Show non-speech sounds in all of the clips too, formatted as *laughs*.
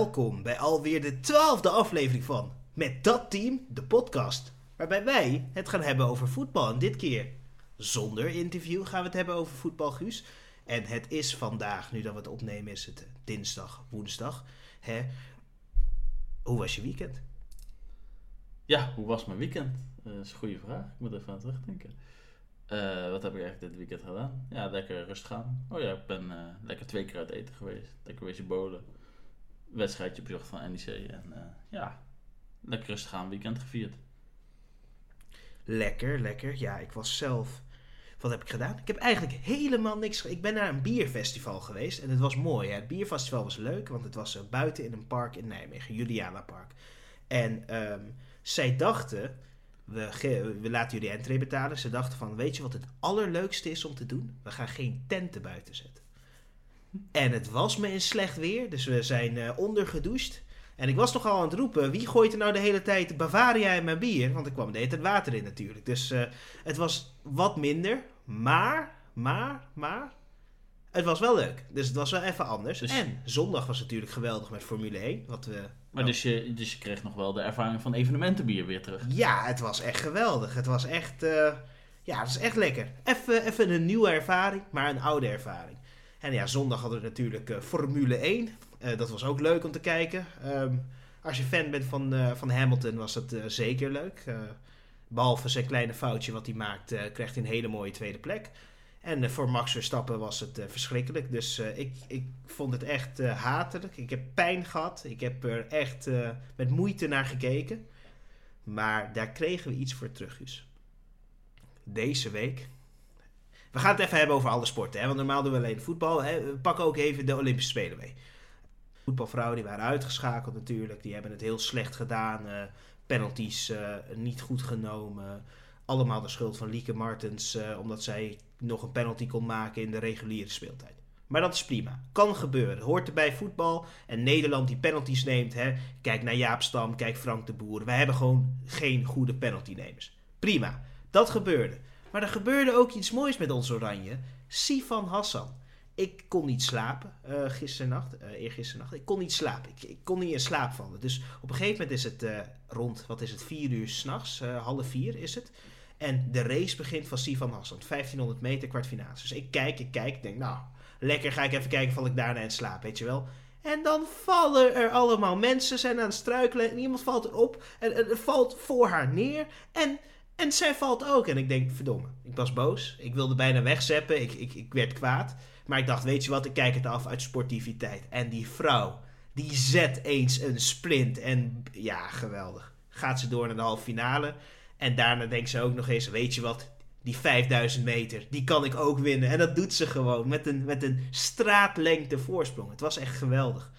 Welkom bij alweer de twaalfde aflevering van Met dat team, de podcast. Waarbij wij het gaan hebben over voetbal. En dit keer zonder interview gaan we het hebben over voetbal, Guus. En het is vandaag, nu dat we het opnemen, is het dinsdag, woensdag. Hè? Hoe was je weekend? Ja, hoe was mijn weekend? Eh, dat is een goede vraag. Ik moet even aan terugdenken. Eh, wat heb ik eigenlijk dit weekend gedaan? Ja, lekker rustig aan. Oh ja, ik ben eh, lekker twee keer uit eten geweest. Lekker wezen bowlen. Wedstrijdje bezocht van NEC. En eh, ja, lekker rustig aan weekend gevierd. Lekker, lekker. Ja, ik was zelf. Wat heb ik gedaan? Ik heb eigenlijk helemaal niks. Ik ben naar een bierfestival geweest en het was mooi. Het bierfestival was leuk, want het was eh, buiten in een park in Nijmegen, Juliana Park. En ehm, zij dachten, we, we laten jullie entree betalen. Ze dachten van, weet je wat het allerleukste is om te doen? We gaan geen tenten buiten zetten. En het was me in slecht weer, dus we zijn eh, ondergedoucht. En ik was nogal aan het roepen, wie gooit er nou de hele tijd Bavaria in mijn bier? Want er kwam de hele tijd water in natuurlijk. Dus eh, het was wat minder, maar, maar, maar, het was wel leuk. Dus het was wel even anders. Dus- En zondag was natuurlijk geweldig met Formule 1. Wat we, Maar dus, je, dus je kreeg nog wel de ervaring van evenementenbier weer terug. ja, het was echt geweldig. Het was echt, eh, ja, het is echt lekker. Even, even een nieuwe ervaring, maar een oude ervaring. En ja, zondag hadden we natuurlijk eh, Formule 1. Eh, dat was ook leuk om te kijken. Ehm, als je fan bent van, eh, van Hamilton was het zeker leuk. Eh, behalve zijn kleine foutje wat hij maakt, krijgt hij een hele mooie tweede plek. En voor Max Verstappen was het verschrikkelijk. Dus ik, ik vond het echt hatelijk. Ik heb pijn gehad. Ik heb er echt met moeite naar gekeken. Maar daar kregen we iets voor terug, Guus. Deze week. We gaan het even hebben over alle sporten. Hè? Want normaal doen we alleen voetbal. Hè? We pakken ook even de Olympische Spelen mee. Voetbalvrouwen die waren uitgeschakeld natuurlijk. Die hebben het heel slecht gedaan. eh, penalties eh, niet goed genomen. Allemaal de schuld van Lieke Martens. eh, omdat zij nog een penalty kon maken in de reguliere speeltijd. Maar dat is prima. Kan gebeuren. Hoort erbij voetbal. En Nederland die penalties neemt. Hè? Kijk naar Jaap Stam. Kijk Frank de Boer. Wij hebben gewoon geen goede penaltynemers. Prima. Dat gebeurde. Maar er gebeurde ook iets moois met ons Oranje. Sifan Hassan. Ik kon niet slapen eh gisternacht, eh eergisternacht. Ik kon niet slapen. Ik, ik kon niet in slaap vallen. Dus op een gegeven moment is het eh, rond, wat is het, vier uur s'nachts, eh half vier is het. En de race begint van Sifan Hassan. 1500 meter kwartfinale. Dus ik kijk, ik kijk. Ik denk, nou, lekker ga ik even kijken val ik daarna in slaap, weet je wel. En dan vallen er allemaal mensen, zijn aan het struikelen. En iemand valt erop. En, en het valt voor haar neer. En, en zij valt ook. En ik denk, verdomme, ik was boos. Ik wilde bijna wegzeppen. Ik, ik, ik werd kwaad. Maar ik dacht, weet je wat, ik kijk het af uit sportiviteit. En die vrouw, die zet eens een sprint. En ja, geweldig. Gaat ze door naar de halve finale. En daarna denkt ze ook nog eens, weet je wat, die 5000 meter, die kan ik ook winnen. En dat doet ze gewoon met een, met een straatlengte voorsprong. Het was echt geweldig.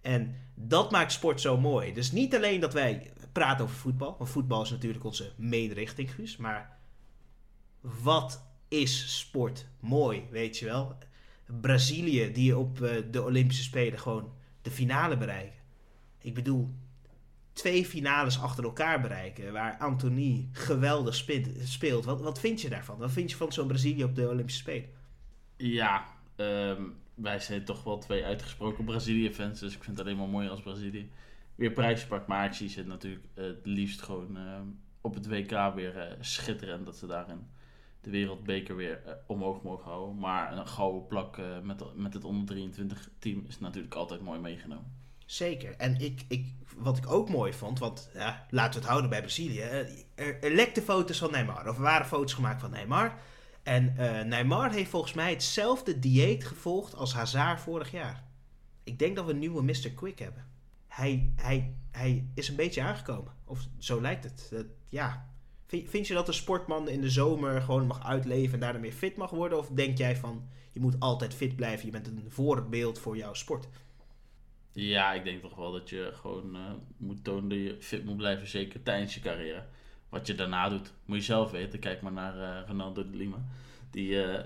En dat maakt sport zo mooi. Dus niet alleen dat wij praten over voetbal. Want voetbal is natuurlijk onze main richting, Guus. Maar wat is sport mooi, weet je wel? Brazilië die op eh, de Olympische Spelen gewoon de finale bereiken. Ik bedoel, twee finales achter elkaar bereiken. Waar Anthony geweldig speelt. Wat, wat vind je daarvan? Wat vind je van zo'n Brazilië op de Olympische Spelen? Ja, ehm, wij zijn toch wel twee uitgesproken Brazilië-fans. Dus ik vind het alleen maar mooi als Brazilië weer prijs pakt. Maar ik natuurlijk het liefst gewoon ehm, op het WK weer eh, schitteren. En dat ze daarin de wereldbeker weer eh, omhoog mogen houden. Maar een gouden plak eh, met, met het onder 23 team is natuurlijk altijd mooi meegenomen. Zeker. En ik, ik, wat ik ook mooi vond, want ja, laten we het houden bij Brazilië. Er, er lekte foto's van Neymar, of er waren foto's gemaakt van Neymar. En eh, Neymar heeft volgens mij hetzelfde dieet gevolgd als Hazard vorig jaar. Ik denk dat we een nieuwe Mr. Quick hebben. Hij, hij, hij is een beetje aangekomen. Of zo lijkt het. Dat- ja. Vind, vind je dat een sportman in de zomer gewoon mag uitleven en daarna meer fit mag worden? Of denk jij van, je moet altijd fit blijven, je bent een voorbeeld voor jouw sport? Ja, ik denk toch wel dat je gewoon eh, moet tonen dat je fit moet blijven, zeker tijdens je carrière. Wat je daarna doet, moet je zelf weten. Kijk maar naar eh, Ronaldo de Lima. Die eh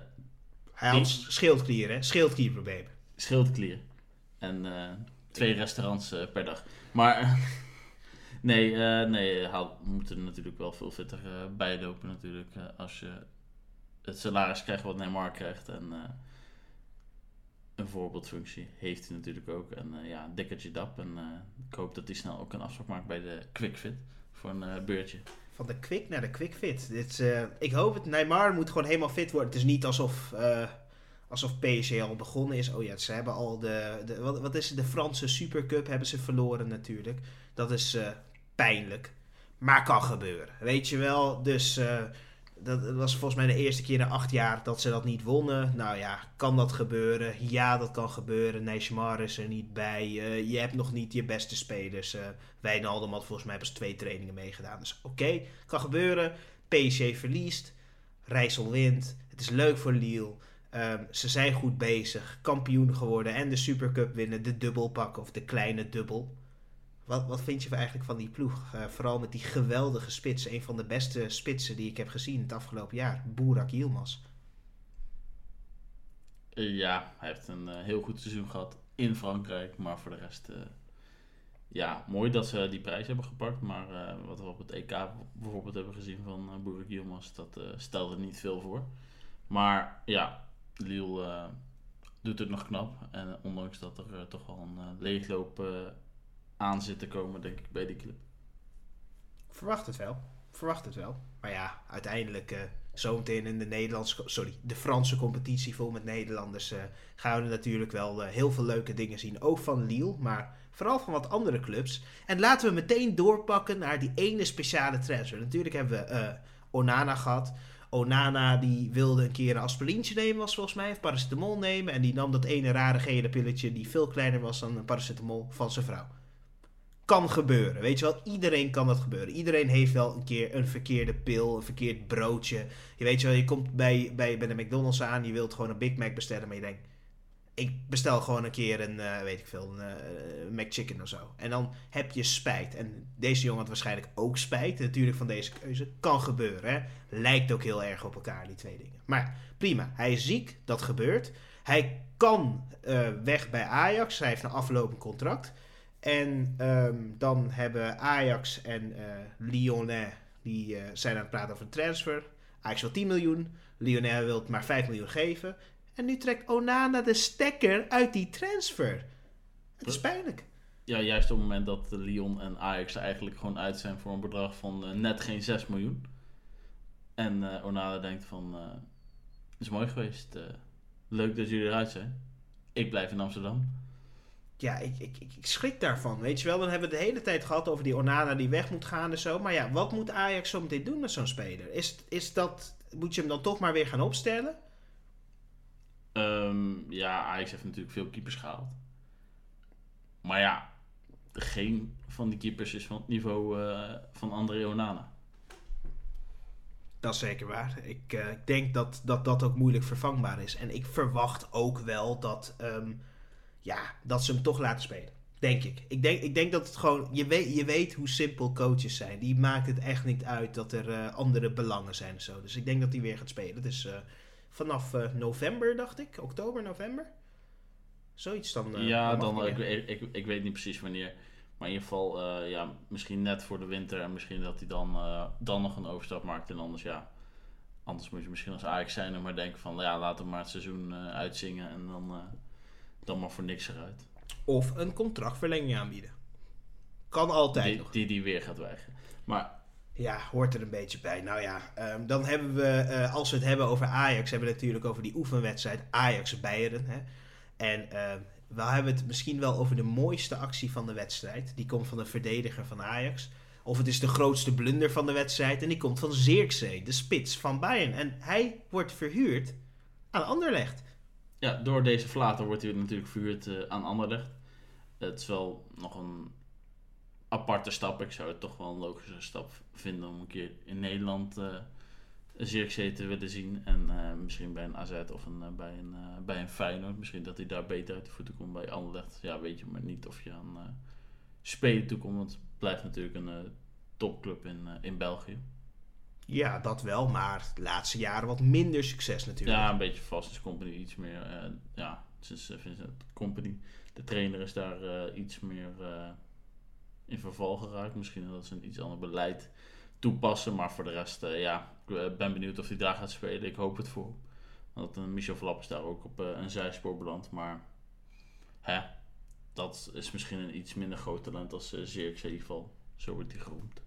Hij had schildklier, hè? Schildklierproblemen. schildklier. En eh, twee restaurants per dag. Maar *laughs* nee, nee hij moet er natuurlijk wel veel fitter bijlopen natuurlijk. als je het salaris krijgt wat Neymar krijgt. En een voorbeeldfunctie heeft hij natuurlijk ook. En uh, ja, dikkertje dap. En ik hoop dat hij snel ook een afspraak maakt bij de QuickFit voor een beurtje. Van de quick naar de quickfit. Dit, ik hoop het. Neymar moet gewoon helemaal fit worden. Het is niet alsof alsof PSG al begonnen is. Oh ja, ze hebben al de, de wat, wat is het, de Franse Supercup hebben ze verloren natuurlijk. Dat is uh, pijnlijk. Maar kan gebeuren, weet je wel. Dus uh, dat was volgens mij de eerste keer in acht jaar dat ze dat niet wonnen. Nou ja, kan dat gebeuren? Ja, dat kan gebeuren. Neymar is er niet bij. Uh, je hebt nog niet je beste spelers. Uh, Wijnaldum had volgens mij pas twee trainingen meegedaan. Dus oké, kan gebeuren. PSG verliest. Rijssel wint. Het is leuk voor Lille. Um, ze zijn goed bezig, kampioen geworden en de Supercup winnen, de dubbel pakken of de kleine dubbel. Wat, wat vind je eigenlijk van die ploeg? Uh, vooral met die geweldige spits, een van de beste spitsen die ik heb gezien het afgelopen jaar, Boerak Yilmaz. Ja, hij heeft een uh, heel goed seizoen gehad in Frankrijk, maar voor de rest, uh, ja, mooi dat ze die prijs hebben gepakt. Maar wat we op het EK bijvoorbeeld hebben gezien van Boerak Yilmaz, dat stelde niet veel voor. Maar ja, Lille doet het nog knap. En ondanks dat er toch wel een leegloop aan te komen, denk ik, bij die club. Verwacht het wel. Verwacht het wel. Maar ja, uiteindelijk zometeen in de Nederlandse, sorry, de Franse competitie vol met Nederlanders gaan we natuurlijk wel heel veel leuke dingen zien. Ook van Lille, maar vooral van wat andere clubs. En laten we meteen doorpakken naar die ene speciale transfer. Natuurlijk hebben we Onana gehad. Onana die wilde een keer een aspirintje nemen, was volgens mij, of paracetamol nemen. En die nam dat ene rare gele pilletje die veel kleiner was dan een paracetamol van zijn vrouw. Kan gebeuren, weet je wel. Iedereen kan dat gebeuren. Iedereen heeft wel een keer een verkeerde pil, een verkeerd broodje. Je weet je wel, je komt bij, bij, bij de McDonald's aan, je wilt gewoon een Big Mac bestellen, maar je denkt ik bestel gewoon een keer een, uh, weet ik veel, een uh, McChicken of zo. En dan heb je spijt. En deze jongen had waarschijnlijk ook spijt, natuurlijk, van deze keuze. Kan gebeuren, hè. Lijkt ook heel erg op elkaar, die twee dingen. Maar prima, hij is ziek, dat gebeurt. Hij kan uh, weg bij Ajax, hij heeft een aflopend contract. En um, dan hebben Ajax en Lyonnais, die zijn aan het praten over een transfer. Ajax wil 10 miljoen, Lyonnais wil maar 5 miljoen geven. En nu trekt Onana de stekker uit die transfer. Het is pijnlijk. Ja, juist op het moment dat Lyon en Ajax er eigenlijk gewoon uit zijn voor een bedrag van uh, net geen 6 miljoen. En uh, Onana denkt van, uh, is mooi geweest. leuk dat jullie eruit zijn. Ik blijf in Amsterdam. Ja, ik, ik, ik, schrik daarvan. Weet je wel, dan hebben we de hele tijd gehad over die Onana die weg moet gaan en zo. Maar ja, wat moet Ajax zo meteen doen met zo'n speler? Is, is dat, moet je hem dan toch maar weer gaan opstellen? Um, ja, Ajax heeft natuurlijk veel keepers gehaald. Maar ja, geen van die keepers is van het niveau uh, van André Onana. Dat is zeker waar. Ik, uh, ik denk dat, dat dat ook moeilijk vervangbaar is. En ik verwacht ook wel dat, um, ja, dat ze hem toch laten spelen. Denk ik. Ik denk, ik denk dat het gewoon. Je weet, je weet hoe simpel coaches zijn. Die maakt het echt niet uit dat er uh, andere belangen zijn en zo. Dus ik denk dat hij weer gaat spelen. Dus vanaf uh, november, dacht ik. Oktober, november. Zoiets dan. Ja, dan, ik, ik, ik, weet niet precies wanneer. Maar in ieder geval, ja, misschien net voor de winter. En misschien dat hij dan, dan nog een overstap maakt. En anders, ja. Anders moet je misschien als Ajax zijn en maar denken van... Ja, laten we maar het seizoen uitzingen. En dan, dan maar voor niks eruit. Of een contractverlenging aanbieden. Kan altijd die, nog. Die die weer gaat weigeren. Maar ja, hoort er een beetje bij. Nou ja, um, dan hebben we, uh, als we het hebben over Ajax, hebben we natuurlijk over die oefenwedstrijd Ajax-Beieren. En uh, we hebben het misschien wel over de mooiste actie van de wedstrijd. Die komt van de verdediger van Ajax. Of het is de grootste blunder van de wedstrijd. En die komt van Zirkzee, de spits van Bayern. En hij wordt verhuurd aan Anderlecht. Ja, door deze flater wordt hij natuurlijk verhuurd uh, aan Anderlecht. Het is wel nog een aparte stap. Ik zou het toch wel een logische stap vinden om een keer in Nederland uh, een Zirkzee te willen zien. En uh, misschien bij een AZ of een, bij, een, bij een Feyenoord. Misschien dat hij daar beter uit de voeten komt bij Anderlecht. Ja, weet je maar niet of je aan spelen toekomt. Want het blijft natuurlijk een topclub in, in België. Ja, dat wel, maar de laatste jaren wat minder succes natuurlijk. Ja, een beetje vast is Company iets meer. ja, het is Vincent Company. De trainer is daar iets meer in verval geraakt. Misschien dat ze een iets ander beleid toepassen. Maar voor de rest, ja, ik eh, ben benieuwd of hij daar gaat spelen. Ik hoop het voor. Want Michel Vlap is daar ook op een zijspoor beland. Maar hè, dat is misschien een iets minder groot talent als uh, in. Zo wordt hij geroemd.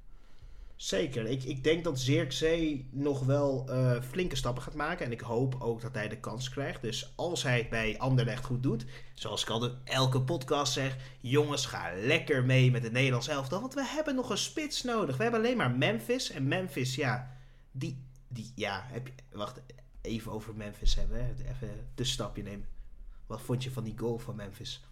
Zeker. Ik, ik denk dat Zirkzee nog wel uh, flinke stappen gaat maken. En ik hoop ook dat hij de kans krijgt. Dus als hij het bij Anderlecht goed doet. Zoals ik al elke podcast zeg. Jongens, ga lekker mee met het Nederlands elftal. Want we hebben nog een spits nodig. We hebben alleen maar Memphis. En Memphis, ja. Die, die ja. Heb je, wacht, even over Memphis hebben. Even een stapje nemen. Wat vond je van die goal van Memphis?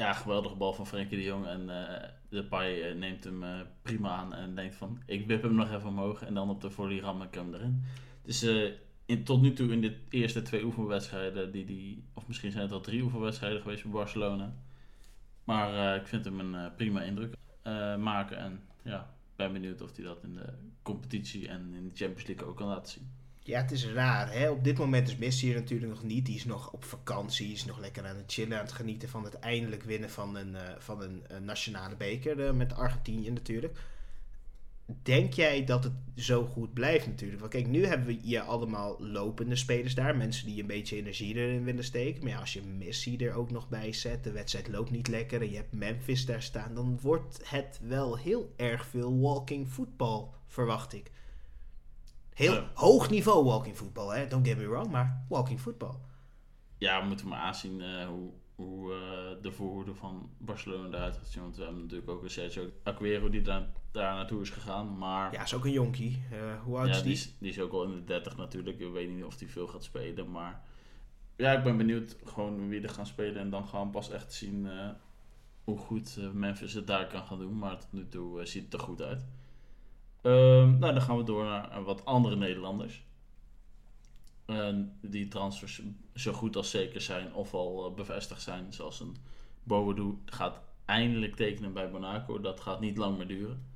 Ja, geweldige bal van Frenkie de Jong. En uh, de Pai neemt hem uh, prima aan en denkt van, ik wip hem nog even omhoog. En dan op de volley ram ik hem erin. Dus in, tot nu toe in de eerste twee oefenwedstrijden, die, die, of misschien zijn het al drie oefenwedstrijden geweest bij Barcelona. Maar ik vind hem een prima indruk maken. En ja, ben benieuwd of hij dat in de competitie en in de Champions League ook kan laten zien. Ja, het is raar. Hè? Op dit moment is Messi hier natuurlijk nog niet. Die is nog op vakantie. Is nog lekker aan het chillen. Aan het genieten van het eindelijk winnen van een, uh, van een, een, nationale beker. Uh, met Argentinië natuurlijk. Denk jij dat het zo goed blijft natuurlijk? Want kijk, nu hebben we hier allemaal lopende spelers daar. Mensen die een beetje energie erin willen steken. Maar ja, als je Messi er ook nog bij zet. De wedstrijd loopt niet lekker. En je hebt Memphis daar staan. Dan wordt het wel heel erg veel walking football, verwacht ik. Heel hoog niveau walking voetbal, hè? Don't get me wrong, maar walking voetbal. Ja, we moeten maar aanzien uh, hoe, hoe uh, de voorhoede van Barcelona eruit gaat zien. Want we hebben natuurlijk ook een Sergio Aguero die daar, daar naartoe is gegaan. Maar, ja, is ook een jonkie. Uh, hoe oud ja, is die? Die is, die is ook al in de 30 natuurlijk. Ik weet niet of hij veel gaat spelen. Maar ja, ik ben benieuwd gewoon wie er gaan spelen. En dan gaan we pas echt zien hoe goed Memphis het daar kan gaan doen. Maar tot nu toe ziet het er goed uit. Um, nou, dan gaan we door naar wat andere Nederlanders. Uh, die transfers zo goed als zeker zijn of al uh, bevestigd zijn. Zoals een Boadu gaat eindelijk tekenen bij Monaco. Dat gaat niet lang meer duren.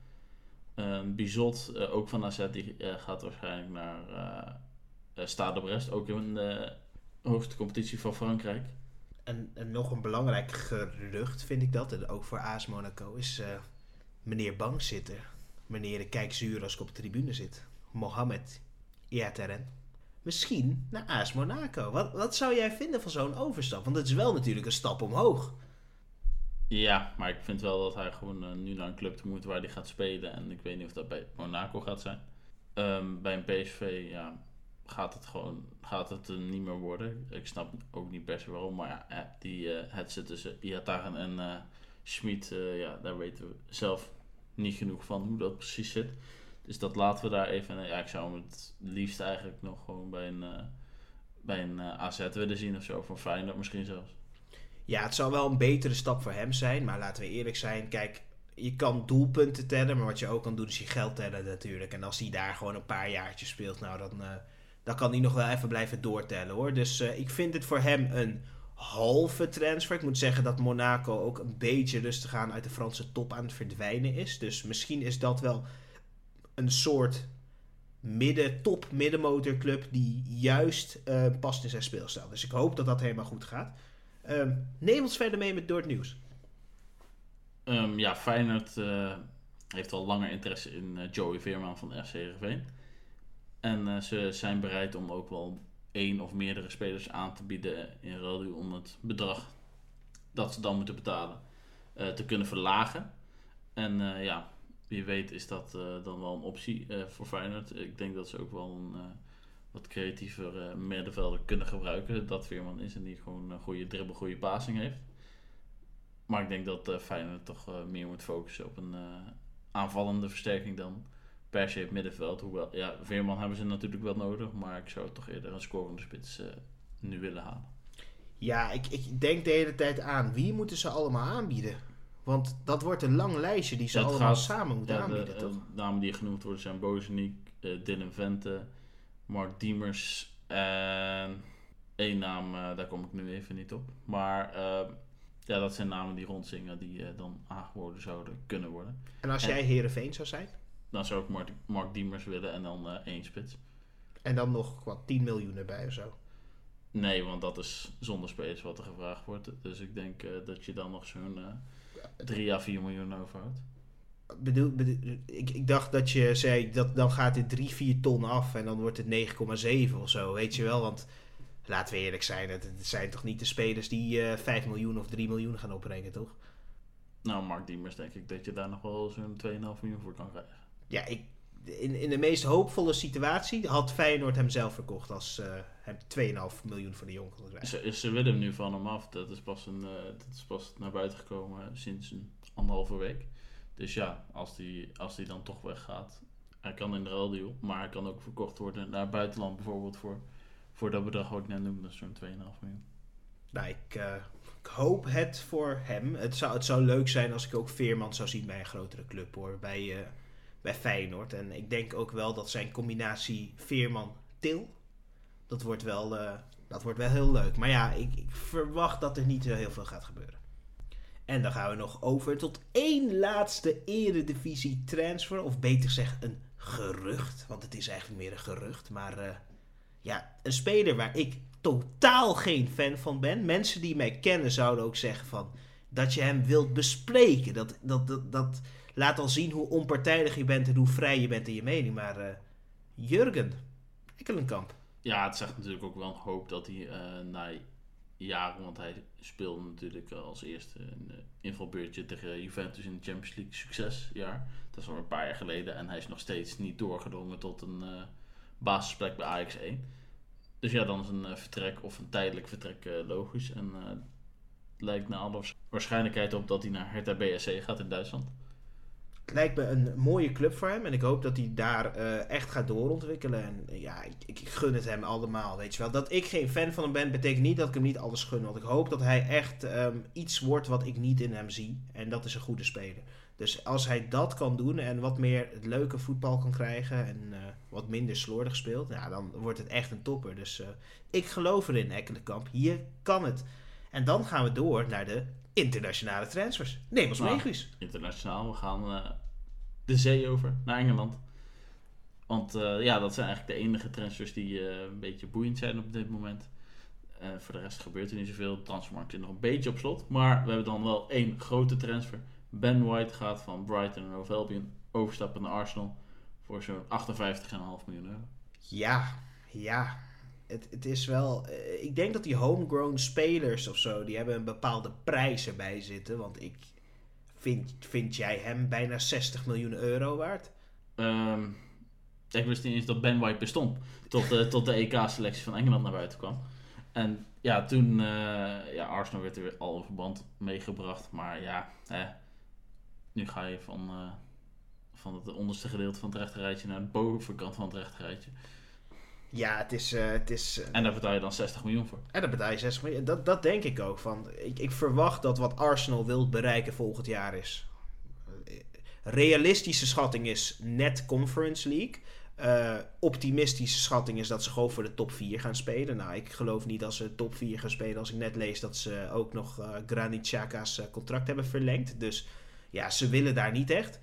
Uh, Bizot, eh, ook van AZ, die gaat waarschijnlijk naar Stade Brest. Ook in de hoogste competitie van Frankrijk. En, en, nog een belangrijk gerucht vind ik dat, ook voor AS Monaco, is meneer Bankzitter meneer de kijkzuur als ik op de tribune zit. Mohamed Iataren. Misschien naar AS Monaco. Wat, wat zou jij vinden van zo'n overstap? Want het is wel natuurlijk een stap omhoog. Ja, maar ik vind wel dat hij gewoon uh, nu naar een club toe moet waar hij gaat spelen. En ik weet niet of dat bij Monaco gaat zijn. Um, bij een PSV ja, gaat het gewoon gaat het er niet meer worden. Ik snap ook niet se waarom. Maar ja, die uh, het zit tussen Iataren en uh, Schmid, ja, daar weten we zelf niet genoeg van hoe dat precies zit. Dus dat laten we daar even. Ja, ik zou hem het liefst eigenlijk nog gewoon bij een, uh, bij een eh, AZ willen zien of zo. Van Feyenoord misschien zelfs. Ja, het zou wel een betere stap voor hem zijn. Maar laten we eerlijk zijn. Kijk, je kan doelpunten tellen. Maar wat je ook kan doen is je geld tellen natuurlijk. En als hij daar gewoon een paar jaartjes speelt. Nou, dan, dan kan hij nog wel even blijven doortellen hoor. Dus ik vind het voor hem een halve transfer. Ik moet zeggen dat Monaco ook een beetje rustig aan uit de Franse top aan het verdwijnen is. Dus misschien is dat wel een soort midden, top middenmotorclub die juist uh, past in zijn speelstijl. Dus ik hoop dat dat helemaal goed gaat. Uh, neem ons verder mee met door het nieuws. Um, ja, Feyenoord uh, heeft al langer interesse in uh, Joey Veerman van FC Heerenveen. En ze zijn bereid om ook wel één of meerdere spelers aan te bieden in ruil om het bedrag dat ze dan moeten betalen uh, te kunnen verlagen. En uh, ja, wie weet is dat uh, dan wel een optie voor Feyenoord. Ik denk dat ze ook wel een wat creatiever middenvelder kunnen gebruiken. Dat Veerman is en die gewoon een goede dribbel, goede passing heeft. Maar ik denk dat Feyenoord toch meer moet focussen op een aanvallende versterking dan per se het middenveld. Hoewel, ja, Veerman hebben ze natuurlijk wel nodig, maar ik zou toch eerder een scorende spits uh, nu willen halen. Ja, ik, ik denk de hele tijd aan wie moeten ze allemaal aanbieden? Want dat wordt een lang lijstje die ze allemaal gaat, samen moeten aanbieden, de, toch? De namen die genoemd worden zijn Bozenik, uh, Dylan Vente, Mark Diemers en één naam, uh, daar kom ik nu even niet op. Maar ja, dat zijn namen die rondzingen die dan aangeboden zouden kunnen worden. En als en, jij Herenveen zou zijn? Dan zou ik Mark, Mark Diemers willen en dan uh, één spits. En dan nog wat 10 miljoen erbij of zo? Nee, want dat is zonder spelers wat er gevraagd wordt. Dus ik denk uh, dat je dan nog zo'n uh, 3 à 4 miljoen overhoudt. Bedoel, bedoel, ik, ik dacht dat je zei dat dan gaat dit 3, 4 ton af en dan wordt het 9,7 of zo, weet je wel. Want laten we eerlijk zijn, het, het zijn toch niet de spelers die eh 5 miljoen of 3 miljoen gaan opbrengen, toch? Nou, Mark Diemers denk ik dat je daar nog wel zo'n 2,5 miljoen voor kan krijgen. Ja, ik, in, in de meest hoopvolle situatie had Feyenoord hem zelf verkocht als eh hem 2,5 miljoen voor de jongen. Ze, ze willen hem nu van hem af. Dat is, pas een, eh, dat is pas naar buiten gekomen sinds een anderhalve week. Dus ja, als die, als die dan toch weggaat. Hij kan in de ruildeal, maar hij kan ook verkocht worden naar buitenland bijvoorbeeld voor, voor dat bedrag wat ik net noemde. Zo'n 2,5 miljoen. Nou, ik, eh, ik hoop het voor hem. Het zou, het zou leuk zijn als ik ook Veerman zou zien bij een grotere club hoor. Bij, eh, bij Feyenoord. En ik denk ook wel dat zijn combinatie Veerman-Til. Dat wordt wel, eh, dat wordt wel heel leuk. Maar ja, ik, ik verwacht dat er niet zo heel veel gaat gebeuren. En dan gaan we nog over tot één laatste eredivisie transfer. Of beter gezegd een gerucht. Want het is eigenlijk meer een gerucht. Maar eh, ja, een speler waar ik totaal geen fan van ben. Mensen die mij kennen zouden ook zeggen van... Dat je hem wilt bespreken. Dat, dat, dat, dat laat al zien hoe onpartijdig je bent en hoe vrij je bent in je mening. Maar eh, Jurgen Ekkelenkamp. Ja, het zegt natuurlijk ook wel een hoop dat hij eh, na jaren, want hij speelde natuurlijk als eerste een uh, invalbeurtje tegen Juventus in de Champions League succesjaar. Dat is al een paar jaar geleden en hij is nog steeds niet doorgedrongen tot een uh, basisplek bij Ajax 1. Dus ja, dan is een uh, vertrek of een tijdelijk vertrek logisch. En het lijkt naar alle waarschijnlijkheid op dat hij naar Hertha BSC gaat in Duitsland. Het lijkt me een mooie club voor hem. En ik hoop dat hij daar uh, echt gaat doorontwikkelen. En ja, ik, ik, gun het hem allemaal. Weet je wel. Dat ik geen fan van hem ben, betekent niet dat ik hem niet alles gun. Want ik hoop dat hij echt um, iets wordt wat ik niet in hem zie. En dat is een goede speler. Dus als hij dat kan doen en wat meer het leuke voetbal kan krijgen. En uh, wat minder slordig speelt. Ja, dan wordt het echt een topper. Dus ik geloof erin, Ekkelenkamp. Hier kan het. En dan gaan we door naar de internationale transfers. Neem ons Nou, mee, Guus. Internationaal, we gaan uh, de zee over naar Engeland. Want uh, ja, dat zijn eigenlijk de enige transfers die uh, een beetje boeiend zijn op dit moment. voor de rest gebeurt er niet zoveel. De transfermarkt is nog een beetje op slot. Maar we hebben dan wel één grote transfer. Ben White gaat van Brighton en Hove Albion overstappen naar Arsenal voor zo'n 58,5 miljoen euro. Ja, ja. Het, het is wel. Uh, ik denk dat die homegrown spelers of zo. die hebben een bepaalde prijs erbij zitten. Want ik. Vind, vind jij hem bijna 60 miljoen euro waard? Um, ik wist niet eens dat Ben White bestond. Tot, uh, tot de EK-selectie van Engeland naar buiten kwam. En ja, toen. Uh, ja, Arsenal werd er weer al in verband meegebracht. Maar ja, hè, nu ga je van. van het onderste gedeelte van het rechterrijtje naar de bovenkant van het rechterrijtje. Ja, het is... Uh, het is uh, en daar betaal je dan 60 miljoen voor. En daar betaal je 60 miljoen. Dat, dat denk ik ook. Van, ik, ik verwacht dat wat Arsenal wil bereiken volgend jaar is... Realistische schatting is net Conference League. Uh, optimistische schatting is dat ze gewoon voor de top 4 gaan spelen. Nou, ik geloof niet dat ze top 4 gaan spelen als ik net lees dat ze ook nog uh, Granit Xhaka's contract hebben verlengd. Dus ja, ze willen daar niet echt.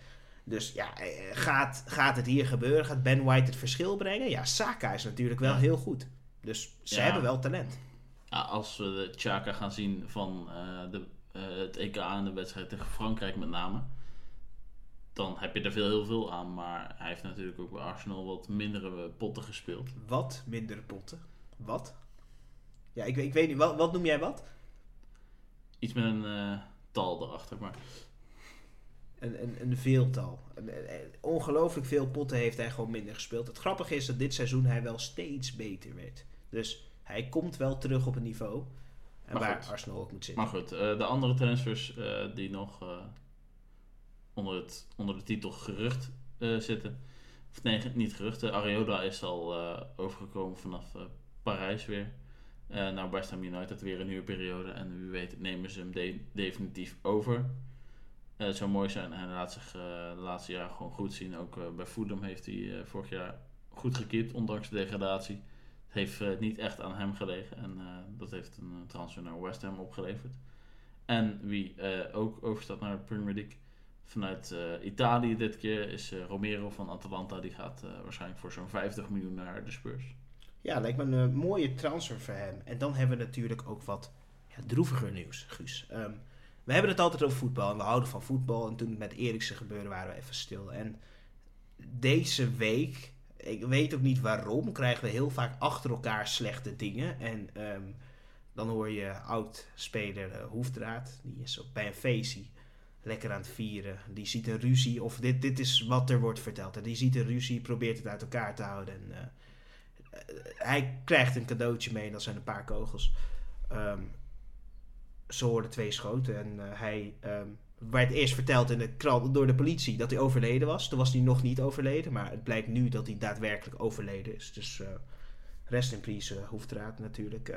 Dus ja, gaat, gaat het hier gebeuren? Gaat Ben White het verschil brengen? Ja, Saka is natuurlijk wel ja. heel goed. Dus ze ja. hebben wel talent. Ja, als we de Chaka gaan zien van uh, de, uh, het EK en de wedstrijd tegen Frankrijk met name... dan heb je er veel, heel veel aan. Maar hij heeft natuurlijk ook bij Arsenal wat mindere potten gespeeld. Wat mindere potten? Wat? Ja, ik, ik weet niet. Wat, wat noem jij wat? Iets met een uh, tal erachter, maar... Een, een, een veeltal. Een, een, ongelooflijk veel potten heeft hij gewoon minder gespeeld. Het grappige is dat dit seizoen hij wel steeds beter werd. Dus hij komt wel terug op het niveau. En maar waar goed. Arsenal ook moet zitten. Maar goed, uh, de andere transfers uh, die nog uh, onder, het, onder de titel gerucht zitten. Of nee, niet geruchten. Areola is al overgekomen vanaf Parijs weer. naar West Ham United weer een nieuwe periode. En wie weet nemen ze hem de definitief over. Uh, het zou mooi zijn. Hij laat zich uh, de laatste jaren gewoon goed zien. Ook uh, bij Fulham heeft hij vorig jaar goed gekiept, ondanks de degradatie. Het heeft niet echt aan hem gelegen. En dat heeft een transfer naar West Ham opgeleverd. En wie ook overstaat naar de Premier League vanuit Italië dit keer is Romero van Atalanta. Die gaat waarschijnlijk voor zo'n 50 miljoen naar de Spurs. Ja, lijkt me een mooie transfer voor hem. En dan hebben we natuurlijk ook wat ja, droeviger nieuws, Guus. Um, we hebben het altijd over voetbal en we houden van voetbal. En toen het met Eriksen gebeurde waren we even stil. En deze week ik weet ook niet waarom, krijgen we heel vaak achter elkaar slechte dingen. En ehm, dan hoor je oud-speler uh, Hoefdraad, die is ook bij een feestje lekker aan het vieren. Die ziet een ruzie, of dit, dit is wat er wordt verteld. En die ziet een ruzie, probeert het uit elkaar te houden. En, uh, hij krijgt een cadeautje mee, dat zijn een paar kogels. Um, ze hoorden twee schoten en uh, hij um, werd eerst verteld in de krant door de politie dat hij overleden was. Toen was hij nog niet overleden, maar het blijkt nu dat hij daadwerkelijk overleden is. Dus uh, rest in peace, uh, Hoefdraad natuurlijk.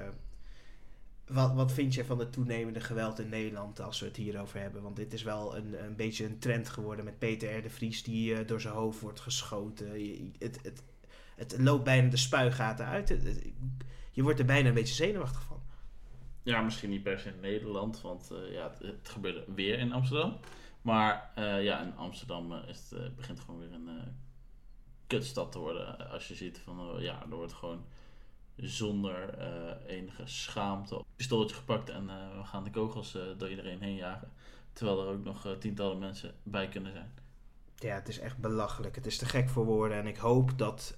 Wat, wat vind je van het toenemende geweld in Nederland als we het hierover hebben? Want dit is wel een, een beetje een trend geworden met Peter R. de Vries die door zijn hoofd wordt geschoten. Je, het, het, het loopt bijna de spuigaten uit. Je wordt er bijna een beetje zenuwachtig van. Ja, misschien niet per se in Nederland, want uh, ja, het, gebeurde weer in Amsterdam. Maar uh, ja, in Amsterdam uh, is het, begint gewoon weer een kutstad te worden. Als je ziet van, ja, er wordt gewoon zonder enige schaamte pistooltje gepakt en we gaan de kogels door iedereen heen jagen. Terwijl er ook nog tientallen mensen bij kunnen zijn. Ja, het is echt belachelijk. Het is te gek voor woorden. En ik hoop dat,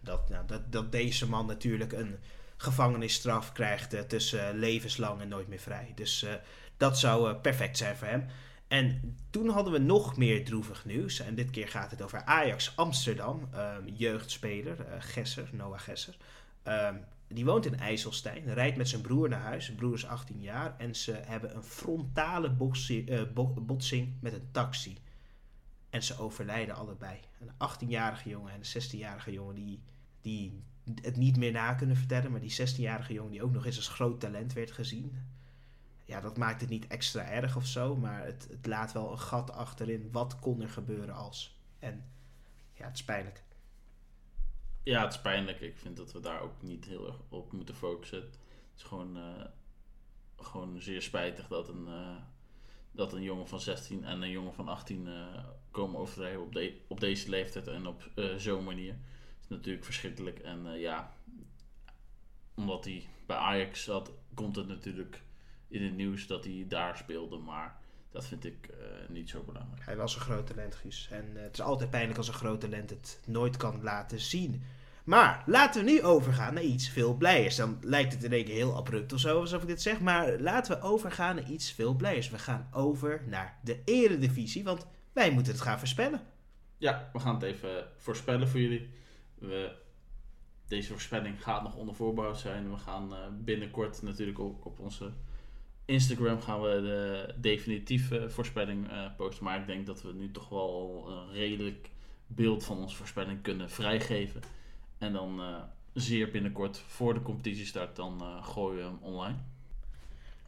dat, nou, dat, dat deze man natuurlijk een gevangenisstraf krijgt uh, tussen levenslang en nooit meer vrij. Dus uh, dat zou perfect zijn voor hem. En toen hadden we nog meer droevig nieuws. En dit keer gaat het over Ajax Amsterdam. Um, jeugdspeler, Gesser, Noah Gesser. Um, die woont in IJsselstein, rijdt met zijn broer naar huis. Zijn broer is 18 jaar. En ze hebben een frontale botsing met een taxi. En ze overlijden allebei. Een 18-jarige jongen en een 16-jarige jongen die, die het niet meer na kunnen vertellen. Maar die 16-jarige jongen die ook nog eens als groot talent werd gezien. Ja, dat maakt het niet extra erg of zo. Maar het, het laat wel een gat achterin. Wat kon er gebeuren als? En ja, het is pijnlijk. Ja, het is pijnlijk. Ik vind dat we daar ook niet heel erg op moeten focussen. Het is gewoon, uh, gewoon zeer spijtig dat een, uh, dat een jongen van 16 en een jongen van 18 uh, komen overlijden op, op deze leeftijd en op zo'n manier natuurlijk verschrikkelijk. En uh, ja, omdat hij bij Ajax zat, komt het natuurlijk in het nieuws dat hij daar speelde. Maar dat vind ik uh, niet zo belangrijk. Hij was een groot talent, Guus. En uh, het is altijd pijnlijk als een groot talent het nooit kan laten zien. Maar laten we nu overgaan naar iets veel blijers. Dan lijkt het in één keer heel abrupt of zo, alsof ik dit zeg. Maar laten we overgaan naar iets veel blijers. We gaan over naar de eredivisie, want wij moeten het gaan voorspellen. Ja, we gaan het even voorspellen voor jullie. We, deze voorspelling gaat nog onder voorbouw zijn. We gaan uh, binnenkort natuurlijk ook op onze Instagram gaan we de definitieve voorspelling uh, posten. Maar ik denk dat we nu toch wel een redelijk beeld van onze voorspelling kunnen vrijgeven. En dan uh, zeer binnenkort voor de competitie start, dan gooien we hem online.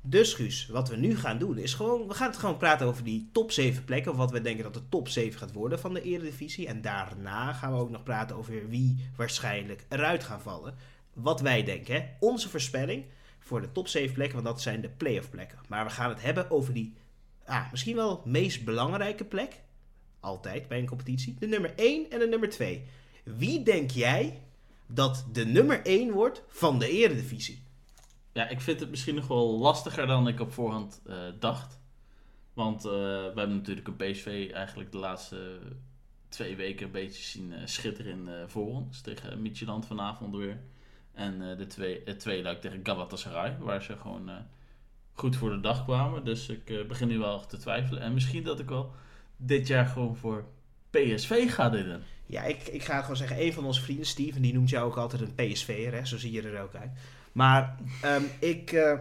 Dus Guus, wat we nu gaan doen is gewoon, we gaan het gewoon praten over die top 7 plekken. Of wat we denken dat de top 7 gaat worden van de Eredivisie. En daarna gaan we ook nog praten over wie waarschijnlijk eruit gaan vallen. Wat wij denken, onze voorspelling voor de top 7 plekken, want dat zijn de playoff plekken. Maar we gaan het hebben over die, ah, misschien wel meest belangrijke plek. Altijd bij een competitie. De nummer 1 en de nummer 2. Wie denk jij dat de nummer 1 wordt van de Eredivisie? Ja, ik vind het misschien nog wel lastiger dan ik op voorhand uh, dacht. Want uh, we hebben natuurlijk een PSV eigenlijk de laatste twee weken een beetje zien uh, schitteren voor ons. Tegen Midtjylland vanavond weer. En de twee, het tweede luik tegen Galatasaray, waar ze gewoon goed voor de dag kwamen. Dus ik begin nu wel te twijfelen. En misschien dat ik wel dit jaar gewoon voor PSV ga doen. Ja, ik, ik ga gewoon zeggen, een van onze vrienden, Steven, die noemt jou ook altijd een PSV'er. Zo zie je er ook uit. Maar um, ik, uh,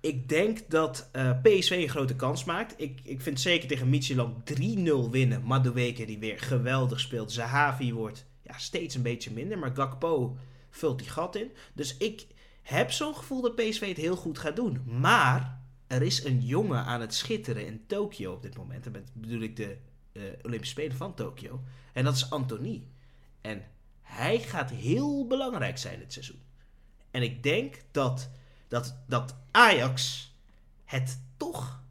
ik denk dat uh, PSV een grote kans maakt. Ik, ik vind zeker tegen Midtjylland 3-0 winnen. Madueke die weer geweldig speelt. Zahavi wordt ja, steeds een beetje minder. Maar Gakpo vult die gat in. Dus ik heb zo'n gevoel dat PSV het heel goed gaat doen. Maar er is een jongen aan het schitteren in Tokio op dit moment. Dat bedoel ik de uh, Olympische Spelen van Tokio. En dat is Anthony. En hij gaat heel belangrijk zijn dit seizoen. En ik denk dat, dat, dat Ajax het toch,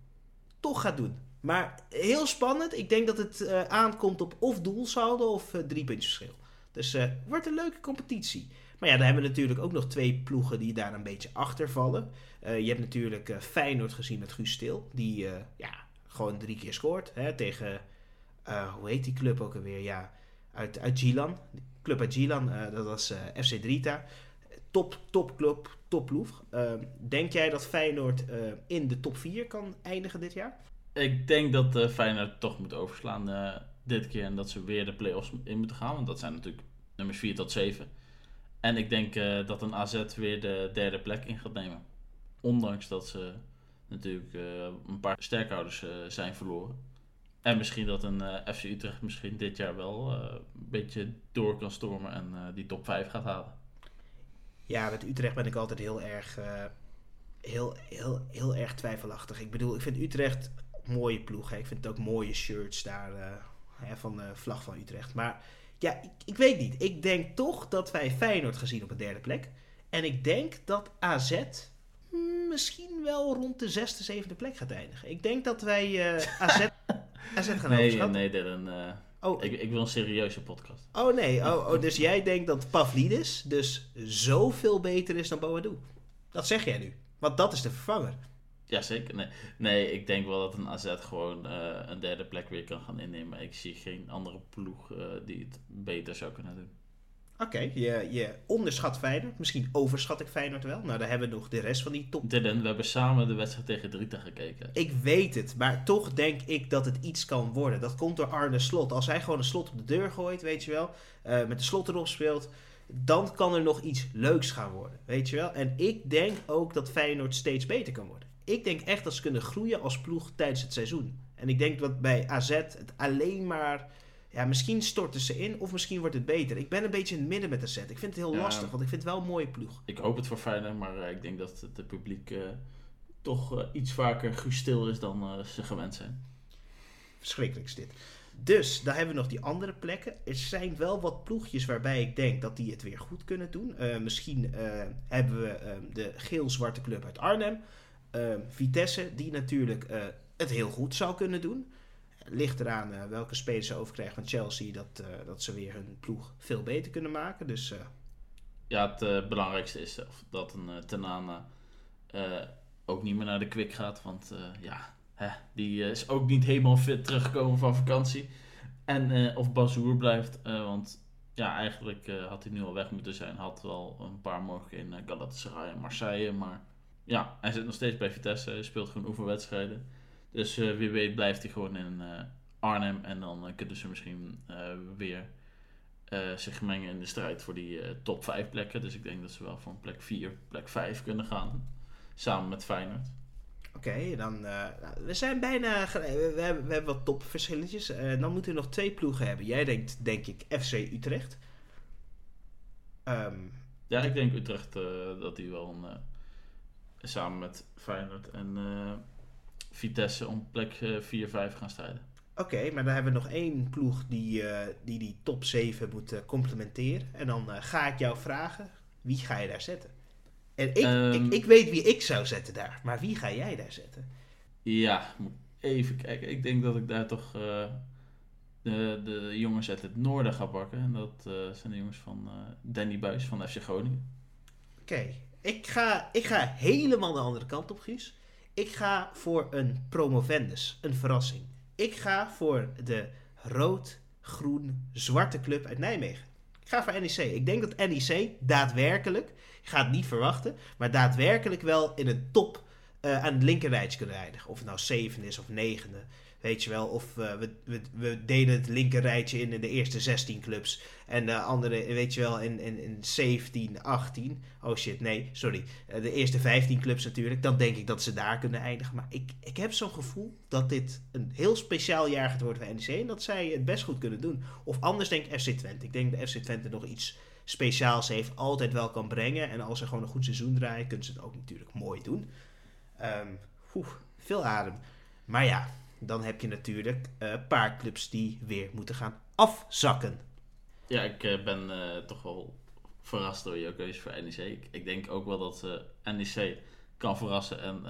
toch gaat doen. Maar heel spannend. Ik denk dat het uh, aankomt op of doelsaldo of uh, drie puntjes verschil. Dus uh, wordt een leuke competitie. Maar ja, dan hebben we natuurlijk ook nog twee ploegen die daar een beetje achter vallen. je hebt natuurlijk Feyenoord gezien met Guus Stil. Die ja, gewoon drie keer scoort. Hè, tegen, hoe heet die club ook alweer? Ja, uit, uit Gilan. club uit Gilan, eh, dat was eh, FC Drita. Top, top club, top ploeg. Ehm, denk jij dat Feyenoord eh, in de top 4 kan eindigen dit jaar? Ik denk dat eh Feyenoord toch moet overslaan eh, dit keer. En dat ze weer de play-offs in moeten gaan. Want dat zijn natuurlijk nummers 4 tot 7. En ik denk dat een AZ weer de derde plek in gaat nemen. Ondanks dat ze natuurlijk een paar sterkhouders zijn verloren. En misschien dat een FC Utrecht misschien dit jaar wel een beetje door kan stormen en die top 5 gaat halen. Ja, met Utrecht ben ik altijd heel erg, eh, heel, heel, heel erg twijfelachtig. Ik bedoel, ik vind Utrecht een mooie ploeg. Hè. Ik vind het ook mooie shirts daar eh, hè, van de vlag van Utrecht. Maar ja, ik, ik weet niet. Ik denk toch dat wij Feyenoord gaan zien op een derde plek. En ik denk dat AZ misschien wel rond de zesde, zevende plek gaat eindigen. Ik denk dat wij eh, AZ, AZ *laughs* gaan Nee, overschatten. nee, Dylan. Oh, ik, ik wil een serieuze podcast. oh nee, oh, oh, dus jij denkt dat Pavlidis dus zoveel beter is dan Boadu? Dat zeg jij nu. Want dat is de vervanger. Jazeker. Nee, nee, ik denk wel dat een AZ gewoon eh, een derde plek weer kan gaan innemen. Ik zie geen andere ploeg eh, die het beter zou kunnen doen. Oké, je, je onderschat Feyenoord. Misschien overschat ik Feyenoord wel. Nou, dan hebben we nog de rest van die top. Dylan, we hebben samen de wedstrijd tegen Drita gekeken. Ik weet het, maar toch denk ik dat het iets kan worden. Dat komt door Arne Slot. Als hij gewoon een slot op de deur gooit, weet je wel, eh, met de slot erop speelt, dan kan er nog iets leuks gaan worden, weet je wel. En ik denk ook dat Feyenoord steeds beter kan worden. Ik denk echt dat ze kunnen groeien als ploeg tijdens het seizoen. En ik denk dat bij AZ het alleen maar... Ja, misschien storten ze in of misschien wordt het beter. Ik ben een beetje in het midden met AZ. Ik vind het heel Ja. lastig, want ik vind het wel een mooie ploeg. Ik hoop het voor Feyenoord, maar eh, ik denk dat het het publiek eh, toch eh, iets vaker gestil is dan eh, ze gewend zijn. Verschrikkelijk is dit. Dus, daar hebben we nog die andere plekken. Er zijn wel wat ploegjes waarbij ik denk dat die het weer goed kunnen doen. Eh, misschien eh, hebben we eh, de geel-zwarte club uit Arnhem. Eh, Vitesse, die natuurlijk eh, het heel goed zou kunnen doen. Ligt eraan eh, welke spelers ze overkrijgen van Chelsea. Dat, eh, dat ze weer hun ploeg veel beter kunnen maken. Dus eh, Ja, het belangrijkste is dat een uh, Tenana ook niet meer naar de kwik gaat. Want ja, hè, die is ook niet helemaal fit teruggekomen van vakantie. En of Bazoer blijft. want ja, eigenlijk had hij nu al weg moeten zijn. Had wel een paar morgen in eh, Galatasaray en Marseille. Maar ja, hij zit nog steeds bij Vitesse. Hij speelt gewoon oefenwedstrijden. Dus eh, wie weet blijft hij gewoon in eh, Arnhem. En dan eh, kunnen ze misschien weer zich mengen in de strijd voor die top 5 plekken. Dus ik denk dat ze wel van plek 4, plek 5 kunnen gaan. Samen met Feyenoord. Oké, dan. nou, we zijn bijna. We, we hebben, we hebben wat topverschilletjes. Eh, dan moeten we nog twee ploegen hebben. Jij denkt, denk ik, FC Utrecht. Ehm, Ja, ik denk Utrecht dat die wel een, samen met Feyenoord en Vitesse om plek 4, 5 gaan strijden. Oké, maar dan hebben we nog één ploeg die eh, die, die top 7 moet eh, complementeren. En dan eh, ga ik jou vragen, wie ga je daar zetten? En ik, Ehm. ik, ik weet wie ik zou zetten daar, maar wie ga jij daar zetten? Ja, moet even kijken. Ik denk dat ik daar toch eh, de, de jongens uit het noorden ga pakken. En dat eh, zijn de jongens van eh, Danny Buis van FC Groningen. Oké, ik, ga, ik ga helemaal de andere kant op, Guus. Ik ga voor een promovendus, een verrassing. Ik ga voor de rood-groen-zwarte club uit Nijmegen. Ik ga voor NEC. Ik denk dat NEC daadwerkelijk, ik ga het niet verwachten, maar daadwerkelijk wel in een top eh, aan het linkerrijtje kunnen eindigen. Of het nou zeven is of negende. Weet je wel, of eh, we, we, we deden het linkerrijtje in, in de eerste 16 clubs. En de andere, weet je wel, in, in, in 17, 18. Oh shit, nee, sorry. Eh, De eerste 15 clubs natuurlijk. Dan denk ik dat ze daar kunnen eindigen. Maar ik, ik heb zo'n gevoel dat dit een heel speciaal jaar gaat worden voor NEC. En dat zij het best goed kunnen doen. Of anders denk ik FC Twente. Ik denk dat FC Twente nog iets speciaals heeft. Altijd wel kan brengen. En als ze gewoon een goed seizoen draaien, kunnen ze het ook natuurlijk mooi doen. Oeh, veel adem. Maar ja, dan heb je natuurlijk eh, een paar clubs die weer moeten gaan afzakken. Ja, ik eh, ben eh, toch wel verrast door jouw keuze voor NEC. Ik, denk ook wel dat eh NEC kan verrassen. En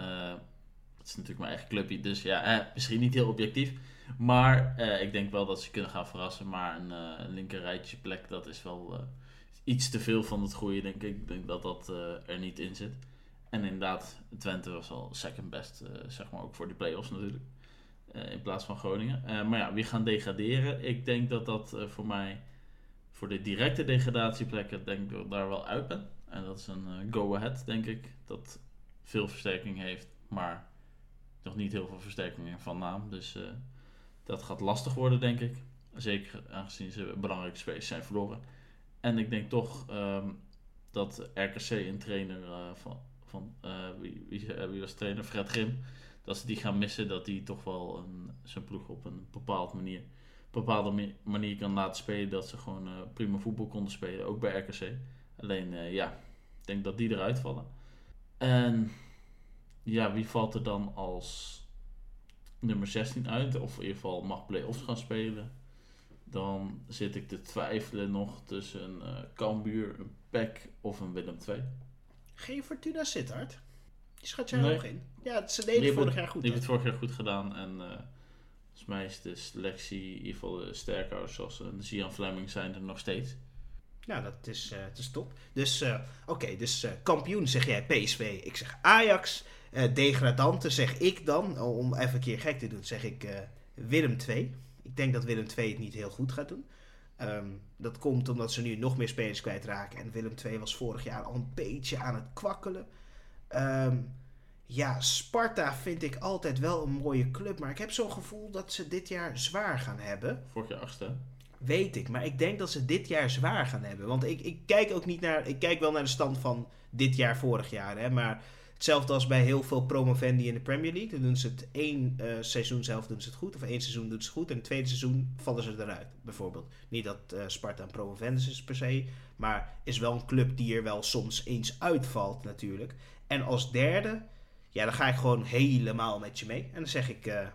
het is natuurlijk mijn eigen clubje, dus ja, eh, misschien niet heel objectief. Maar ik denk wel dat ze kunnen gaan verrassen. Maar een, een linker rijtje plek, dat is wel iets te veel van het goede, denk ik. Ik denk dat dat er niet in zit. En inderdaad, Twente was al second best, zeg maar ook voor die play-offs natuurlijk. In plaats van Groningen. Maar ja, wie gaan degraderen? Ik denk dat dat voor mij voor de directe degradatieplekken denk ik dat ik daar wel uit ben. En dat is een eh, go-ahead, denk ik. Dat veel versterking heeft, maar nog niet heel veel versterkingen van naam. Dus eh, dat gaat lastig worden, denk ik. Zeker aangezien ze belangrijke spelers zijn verloren. En ik denk toch ehm, dat RKC een trainer eh, van, van wie, wie, wie was trainer? Fred Grim. Dat ze die gaan missen, dat hij toch wel een, zijn ploeg op een bepaald manier, bepaalde manier kan laten spelen. Dat ze gewoon eh, prima voetbal konden spelen, ook bij RKC. Alleen eh, ja, ik denk dat die eruit vallen. En ja, wie valt er dan als nummer 16 uit? Of in ieder geval mag play-offs gaan spelen. Dan zit ik te twijfelen nog tussen een eh Cambuur, een PEC of een Willem II. Geen Fortuna Sittard. Die schat jij Nee. hoog in. Ja, ze deden hebben- vorig jaar goed. Die heeft het vorig jaar goed gedaan. En eh, volgens mij is de selectie, in ieder geval zoals uh, de Zian Fleming zijn er nog steeds. Nou, dat is, eh, dat is top. Dus, eh, oké, dus eh, kampioen zeg jij PSV. Ik zeg Ajax. Eh degradante zeg ik dan. Om even een keer gek te doen, zeg ik eh, Willem II. Ik denk dat Willem II het niet heel goed gaat doen. Ehm, dat komt omdat ze nu nog meer spelers kwijtraken. En Willem II was vorig jaar al een beetje aan het kwakkelen. Ehm, ja, Sparta vind ik altijd wel een mooie club. Maar ik heb zo'n gevoel dat ze dit jaar zwaar gaan hebben. Vorig jaar achtste. hè? Weet ik, maar ik denk dat ze dit jaar zwaar gaan hebben. Want ik, ik kijk ook niet naar. Ik kijk wel naar de stand van dit jaar, vorig jaar. Hè, maar hetzelfde als bij heel veel promovendi in de Premier League. Dan doen ze het één eh, seizoen zelf doen ze het goed. Of één seizoen doen ze het goed. En het tweede seizoen vallen ze eruit, bijvoorbeeld. Niet dat eh, Sparta een promovendus is per se. Maar is wel een club die er wel soms eens uitvalt, natuurlijk. En als derde, ja, dan ga ik gewoon helemaal met je mee. En dan zeg ik. eh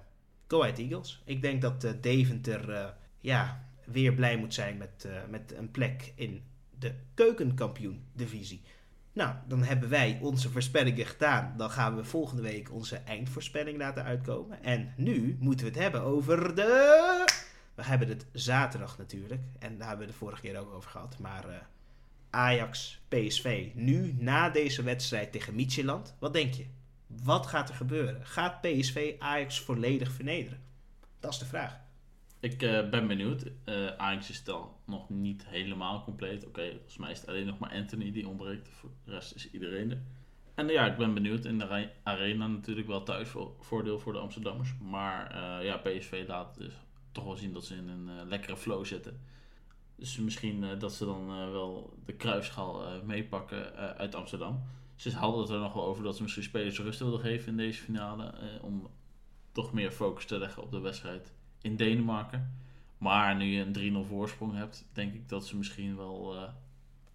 Go Ahead Eagles. Ik denk dat eh, Deventer. eh, ja, weer blij moet zijn met, met een plek in de keukenkampioen-divisie. Nou, dan hebben wij onze voorspellingen gedaan. Dan gaan we volgende week onze eindvoorspelling laten uitkomen. En nu moeten we het hebben over de... We hebben het zaterdag natuurlijk. En daar hebben we de vorige keer ook over gehad. Maar Ajax, PSV. Nu, na deze wedstrijd tegen Midtjylland. Wat denk je? Wat gaat er gebeuren? Gaat PSV Ajax volledig vernederen? Dat is de vraag. Ik eh, ben benieuwd. Eh Ajax is dan nog niet helemaal compleet. Oké, volgens mij is het alleen nog maar Anthony die ontbreekt. Voor de rest is iedereen er. En eh, ja, ik ben benieuwd. In de arena natuurlijk wel thuisvoordeel voor de Amsterdammers. Maar ja, PSV laat dus toch wel zien dat ze in een lekkere flow zitten. Dus misschien dat ze dan wel de kruisschaal meepakken uit Amsterdam. Ze hadden het er nog wel over dat ze misschien spelers rust wilden geven in deze finale. eh, om toch meer focus te leggen op de wedstrijd in Denemarken. Maar nu je een 3-0 voorsprong hebt, denk ik dat ze misschien wel eh,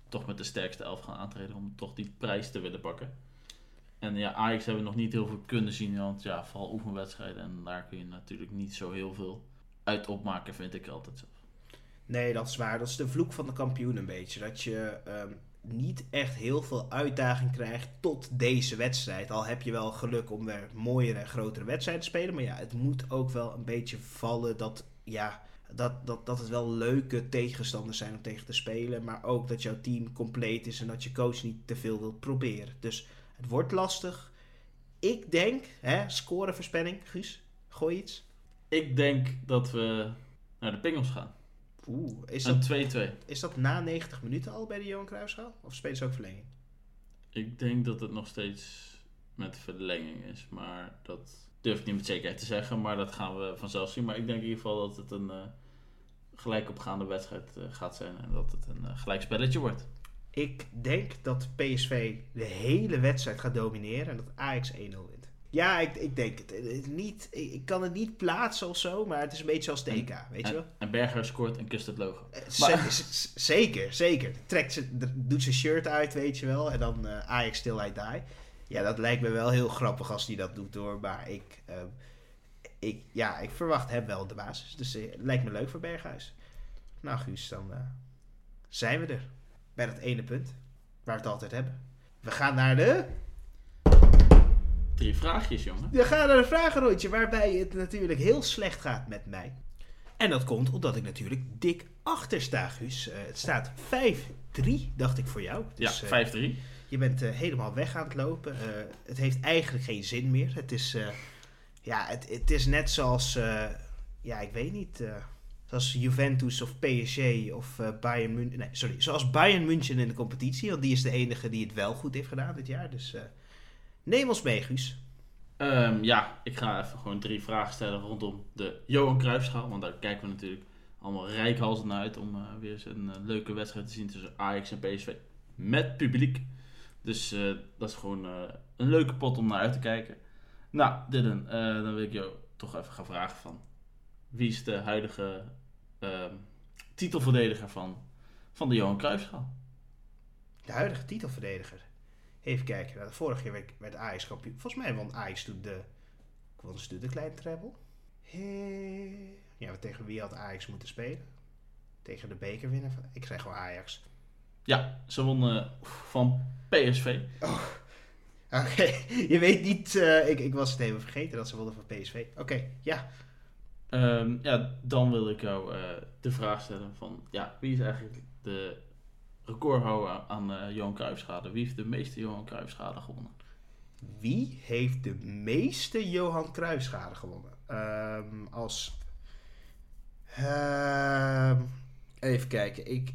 toch met de sterkste elf gaan aantreden om toch die prijs te willen pakken. En ja, Ajax hebben we nog niet heel veel kunnen zien, want ja, vooral oefenwedstrijden. En daar kun je natuurlijk niet zo heel veel uit opmaken, vind ik altijd zelf. Nee, dat is waar. Dat is de vloek van de kampioen een beetje. Dat je ehm, niet echt heel veel uitdaging krijgt tot deze wedstrijd. Al heb je wel geluk om weer mooiere en grotere wedstrijden te spelen. Maar ja, het moet ook wel een beetje vallen dat, ja, dat, dat, dat het wel leuke tegenstanders zijn om tegen te spelen. Maar ook dat jouw team compleet is en dat je coach niet te veel wil proberen. Dus het wordt lastig. Ik denk, hè, scoreverspelling, Guus, gooi iets. Ik denk dat we naar de pingels gaan. Oeh, is dat, Een 2-2. is dat na 90 minuten al bij de Johan Cruijffschaal? Of spelen ze ook verlenging? Ik denk dat het nog steeds met verlenging is, maar dat durf ik niet met zekerheid te zeggen. Maar dat gaan we vanzelf zien. Maar ik denk in ieder geval dat het een eh gelijkopgaande wedstrijd eh, gaat zijn en dat het een eh, gelijk spelletje wordt. Ik denk dat PSV de hele wedstrijd gaat domineren en dat Ajax 1-0 wint. Ja, ik, ik denk het. Niet, ik, kan het niet plaatsen of zo, maar het is een beetje zoals de EK, weet je wel? En, en Berghuis scoort en kust het logo. Eh, zeker, zeker. Trekt ze, doet zijn shirt uit, weet je wel. En dan eh, Ajax still I die. Ja, dat lijkt me wel heel grappig als hij dat doet hoor. Maar ik, ehm, ik, ja, ik verwacht hem wel de basis. Dus eh, lijkt me leuk voor Berghuis. Nou Guus, dan zijn we er. Bij dat ene punt. Waar we het altijd hebben. We gaan naar de... Drie vraagjes, jongen. We gaan naar de vragenrondje. Waarbij het natuurlijk heel slecht gaat met mij. En dat komt omdat ik natuurlijk dik achter sta, Guus. Eh, het staat 5-3, dacht ik voor jou. Dus, eh, ja, 5-3. je bent eh, helemaal weg aan het lopen. Eh, het heeft eigenlijk geen zin meer. Het is, eh, ja, het, het is net zoals, eh, ja, ik weet niet, eh, zoals Juventus of PSG of eh, Bayern München. Nee, sorry, zoals Bayern München in de competitie. Want die is de enige die het wel goed heeft gedaan dit jaar. Dus eh, neem ons mee, Guus. Ehm, ja, ik ga even gewoon drie vragen stellen rondom de Johan Cruijffschaal. Want daar kijken we natuurlijk allemaal rijkhalsend naar uit om eh, weer eens een eh, leuke wedstrijd te zien tussen Ajax en PSV met publiek. Dus eh, dat is gewoon een leuke pot om naar uit te kijken. Nou, Dylan, dan wil ik jou toch even gaan vragen van... Wie is de huidige ehm, titelverdediger van, van de Johan Cruijffschaal? De huidige titelverdediger. Even kijken. Nou, de vorige keer werd, Ajax kampioen. Volgens mij won Ajax toen de... Won ze toen de kleine treble. Hey. Ja, tegen wie had Ajax moeten spelen? Tegen de bekerwinnaar van... Ik zeg gewoon Ajax. Ja, ze wonnen van PSV. *laughs* Oké, je weet niet... eh, ik, ik was het even vergeten dat ze wonnen van PSV. Oké, ja. Ehm, ja, dan wil ik jou eh, de vraag stellen van... Ja, wie is eigenlijk de recordhouder aan eh Johan Cruijffschade? Wie heeft de meeste Johan Cruijffschade gewonnen? Wie heeft de meeste Johan Cruijffschade gewonnen? Ehm, als... Ehm, even kijken. Ik,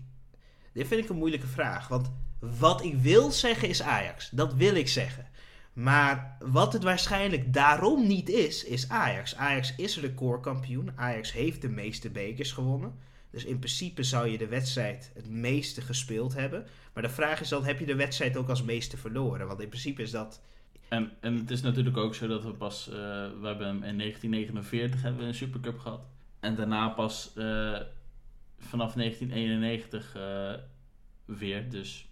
dit vind ik een moeilijke vraag. Want wat ik wil zeggen is Ajax. Dat wil ik zeggen. Maar wat het waarschijnlijk daarom niet is, is Ajax. Ajax is recordkampioen. Ajax heeft de meeste bekers gewonnen. Dus in principe zou je de wedstrijd het meeste gespeeld hebben. Maar de vraag is dan, heb je de wedstrijd ook als meeste verloren? Want in principe is dat En, en het is natuurlijk ook zo dat we pas... eh, we hebben hem in 1949 hebben we een Supercup gehad. En daarna pas eh, vanaf 1991 eh, weer. Dus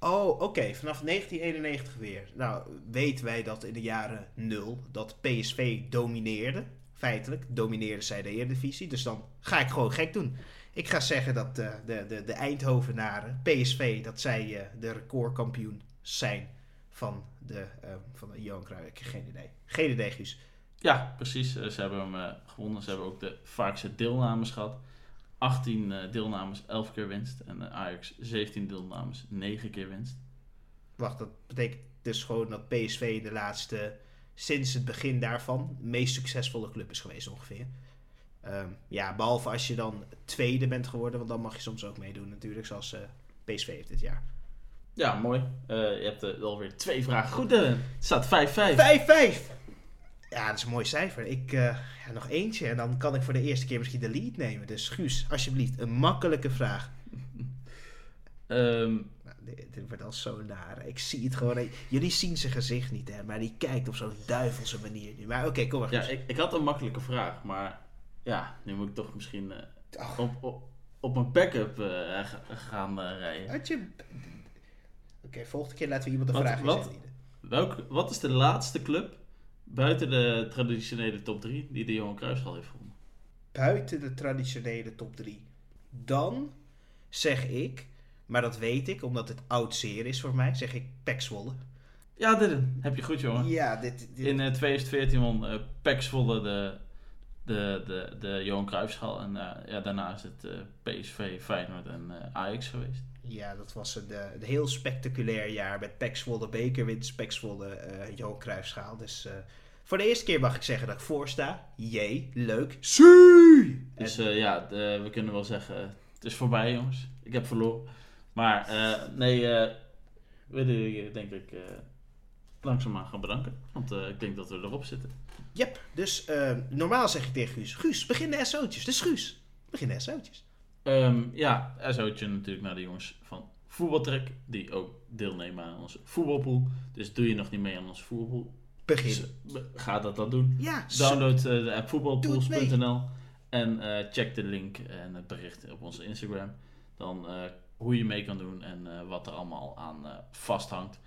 Oh, oké. Vanaf 1991 weer. Nou, weten wij dat in de jaren 0 dat PSV domineerde. Feitelijk domineerde zij de Eredivisie. Dus dan ga ik gewoon gek doen. Ik ga zeggen dat eh, de, de, de Eindhovenaren, PSV, dat zij eh, de recordkampioen zijn van de, eh, van de Johan Cruijff. Geen idee. Geen idee, Guus. Ja, precies. Ze hebben hem gewonnen. Ze hebben ook de vaakste deelnames gehad. 18 eh, deelnames, 11 keer winst. En Ajax 17 deelnames, 9 keer winst. Wacht, dat betekent dus gewoon dat PSV de laatste, sinds het begin daarvan, de meest succesvolle club is geweest ongeveer. Ehm, ja, behalve als je dan tweede bent geworden, want dan mag je soms ook meedoen natuurlijk, zoals eh, PSV heeft dit jaar. Ja, mooi. Eh, je hebt eh, alweer twee vragen goed. Dylan. Het staat 5-5. 5-5! Ja, dat is een mooi cijfer. Ik, eh, ja, nog eentje en dan kan ik voor de eerste keer misschien de lead nemen. Dus Guus, alsjeblieft, een makkelijke vraag. Nou, dit, wordt al zo naar. Ik zie het gewoon. Jullie zien zijn gezicht niet, hè, maar die kijkt op zo'n duivelse manier nu. Maar oké, kom maar. ja, ik, ik had een makkelijke vraag, maar ja, nu moet ik toch misschien eh, op, op, op een backup eh, ga- gaan eh, rijden. Had je... Oké, volgende keer laten we iemand een vraag wat? Welk, wat is de laatste club buiten de traditionele top 3 die de Johan Cruijffschaal heeft gewonnen? Buiten de traditionele top 3. Dan zeg ik, maar dat weet ik omdat het oud zeer is voor mij, zeg ik Pek Zwolle. Ja, Dylan, heb je goed, jongen. Ja, dit... dit In eh, 2014 won Zwolle de, de, de, de Johan Cruijffschaal. En eh, ja, daarna is het PSV, Feyenoord en Ajax geweest. ja, dat was een, een heel spectaculair jaar met Pek Zwolle bekerwinst, Pek Zwolle Johan Cruijffschaal. Dus voor de eerste keer mag ik zeggen dat ik voor sta. Jee, leuk. Zie! Dus ja, de- we kunnen wel zeggen, het is voorbij jongens. Ik heb verloren. Maar eh, nee, eh we willen denk ik eh langzaamaan gaan bedanken. Want ik denk dat we erop zitten. Yep, dus normaal zeg ik tegen Guus, Guus, begin de SO'tjes. Dus Guus, begin de SO'tjes. Ehm, ja, en zoutje natuurlijk naar de jongens van Voetbaltrek. Die ook deelnemen aan onze voetbalpool. Dus doe je nog niet mee aan onze voetbalpool. Begin. Ga dat dan doen. Ja, Download de app voetbalpools.nl en check de link en het bericht op onze Instagram. Dan eh, hoe je mee kan doen en eh, wat er allemaal aan eh, vasthangt.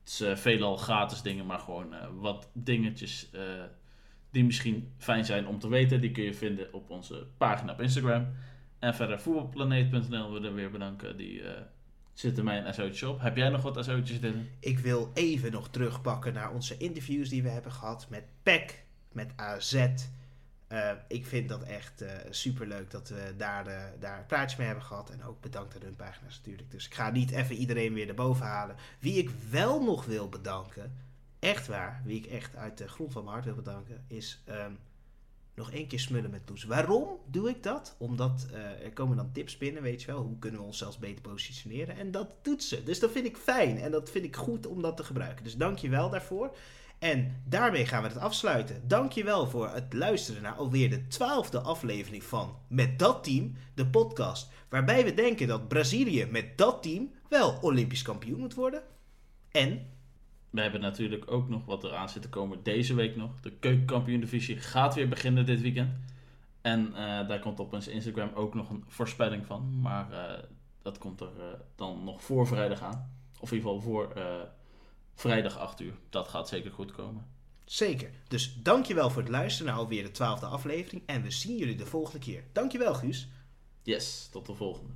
Het is eh, veelal gratis dingen, maar gewoon wat dingetjes die misschien fijn zijn om te weten. Die kun je vinden op onze pagina op Instagram. En verder voetbalplaneet.nl willen we weer bedanken. Die zitten mij een SO'tje op. Heb jij nog wat SO'tjes, Dylan? Ik wil even nog terugpakken naar onze interviews die we hebben gehad met PEC, met AZ. Eh, ik vind dat echt super superleuk dat we daar, eh, daar een praatje mee hebben gehad. En ook bedankt aan hun pagina's natuurlijk. Dus ik ga niet even iedereen weer erboven halen. Wie ik wel nog wil bedanken, echt waar, wie ik echt uit de grond van mijn hart wil bedanken, is ehm, nog één keer smullen met Loes. Waarom doe ik dat? Omdat eh, er komen dan tips binnen, weet je wel. Hoe kunnen we onszelf beter positioneren? En dat doet ze. Dus dat vind ik fijn en dat vind ik goed om dat te gebruiken. Dus dank je wel daarvoor. En daarmee gaan we het afsluiten. Dankjewel voor het luisteren naar alweer de twaalfde aflevering van Met dat team, de podcast. Waarbij we denken dat Brazilië met dat team wel Olympisch kampioen moet worden. En We hebben natuurlijk ook nog wat eraan zit te komen deze week nog. De keukenkampioen divisie gaat weer beginnen dit weekend. En eh, daar komt op ons Instagram ook nog een voorspelling van. Maar eh, dat komt er eh, dan nog voor vrijdag aan. Of in ieder geval voor vrijdag 8 uur. Dat gaat zeker goed komen. zeker. Dus dankjewel voor het luisteren naar alweer de twaalfde aflevering. En we zien jullie de volgende keer. Dankjewel Guus. Yes, tot de volgende.